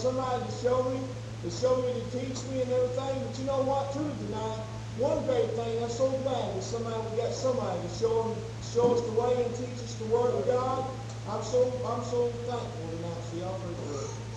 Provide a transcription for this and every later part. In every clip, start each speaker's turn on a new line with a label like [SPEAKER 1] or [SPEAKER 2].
[SPEAKER 1] somebody to show me, to show me, to teach me and everything. But you know what? Truth tonight, one great thing I'm so glad that somebody we got somebody to show them, show us the way and teach us the word of God. I'm so I'm so thankful tonight for
[SPEAKER 2] y'all.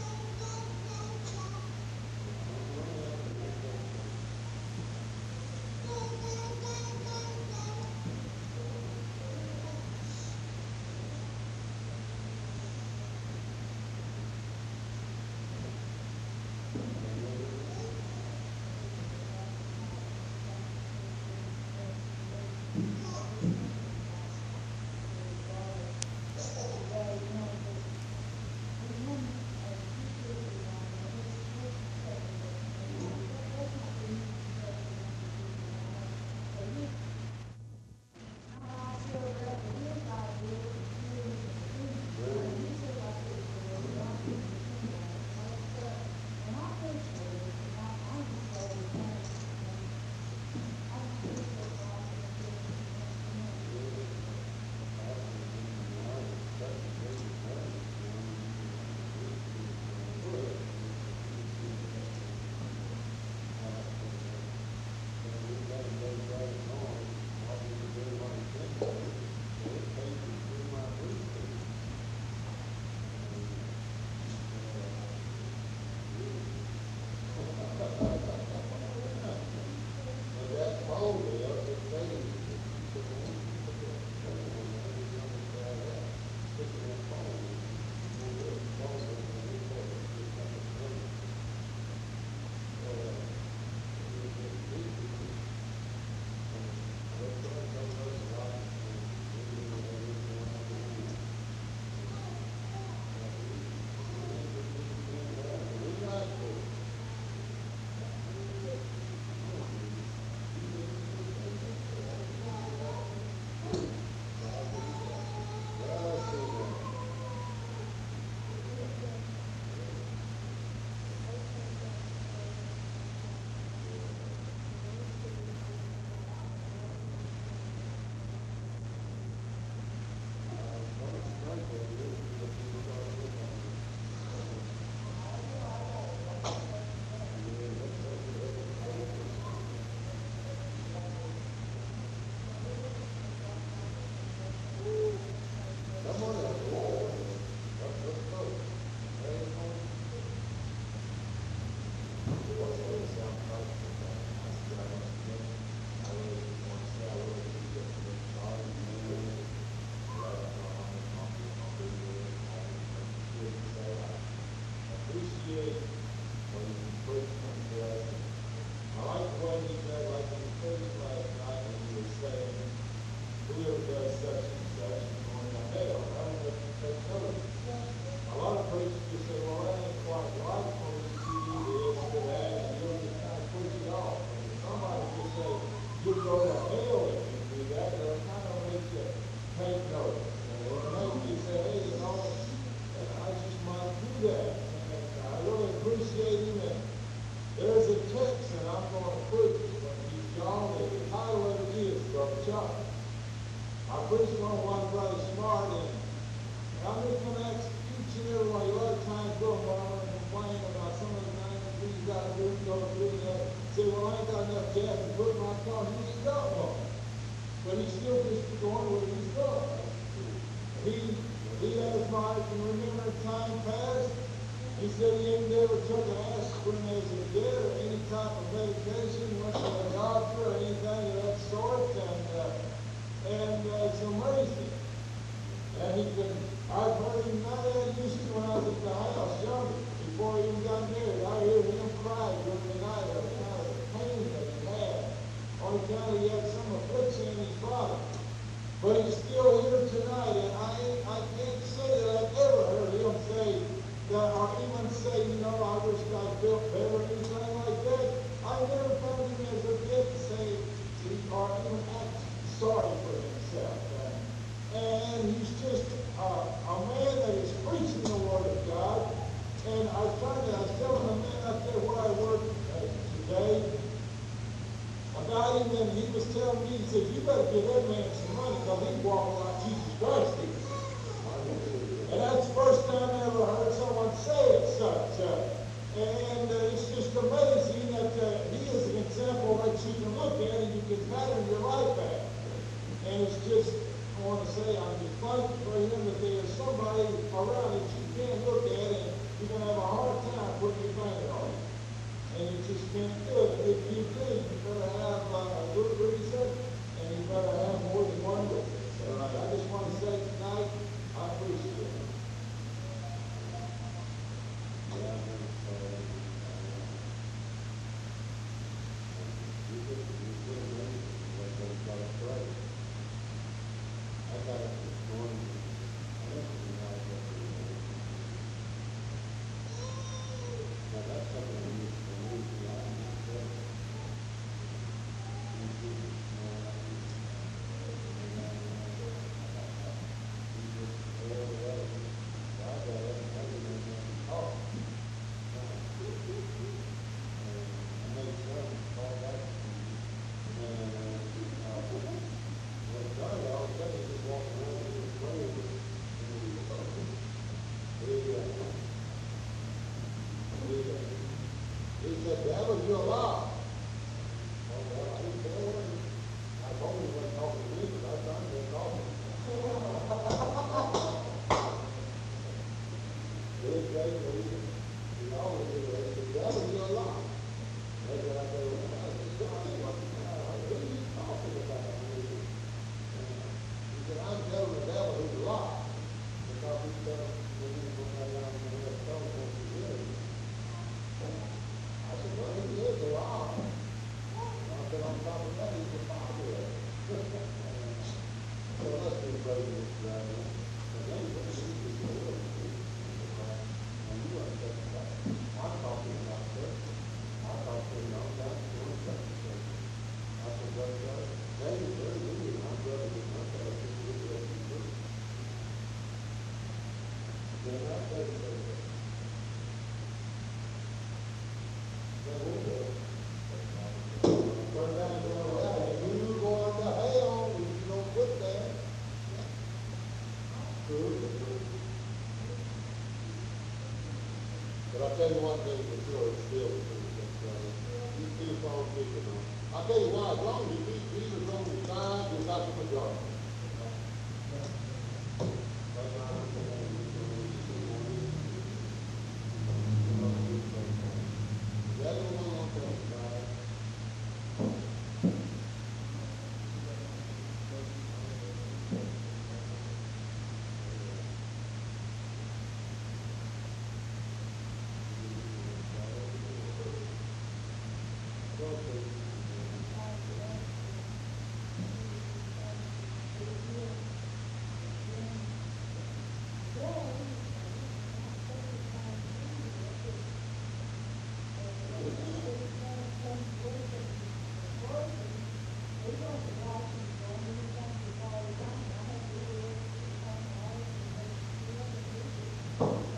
[SPEAKER 2] Oh.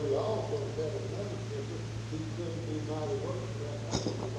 [SPEAKER 2] But he
[SPEAKER 3] also said another scripture, he couldn't do mighty works without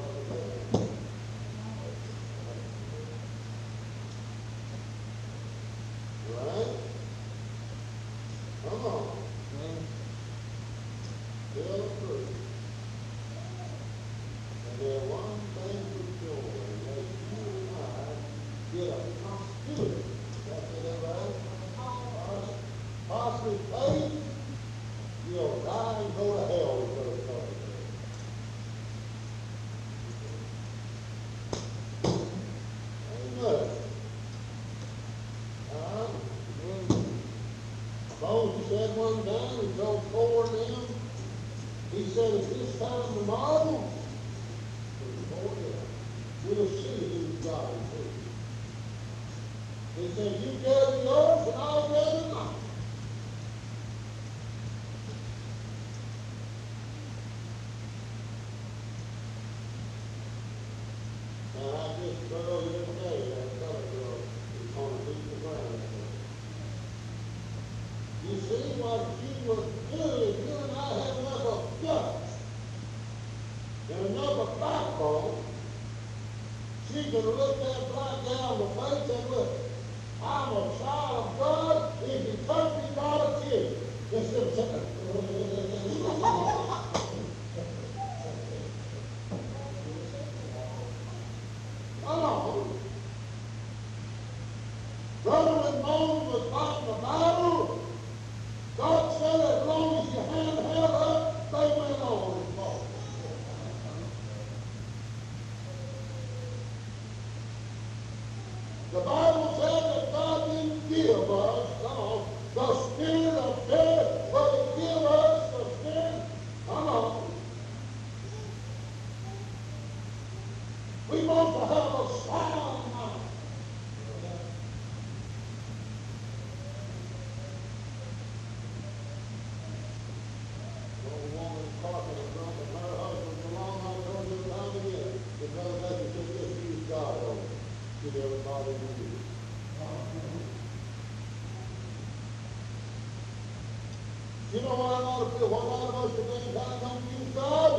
[SPEAKER 3] You know what I want to do. What a lot of us are doing trying to confuse God.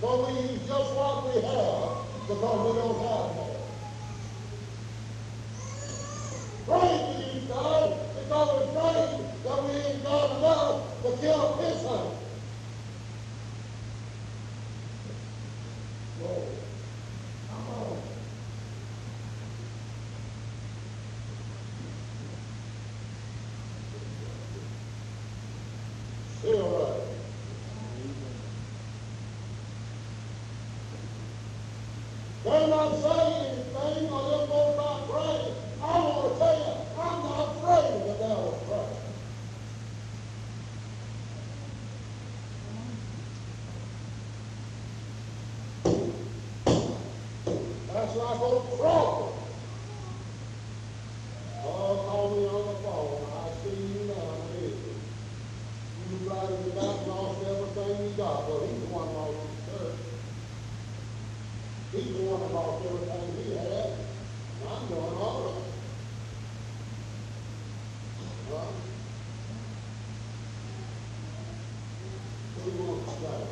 [SPEAKER 3] So we use just what we have because we don't have
[SPEAKER 4] Hvala.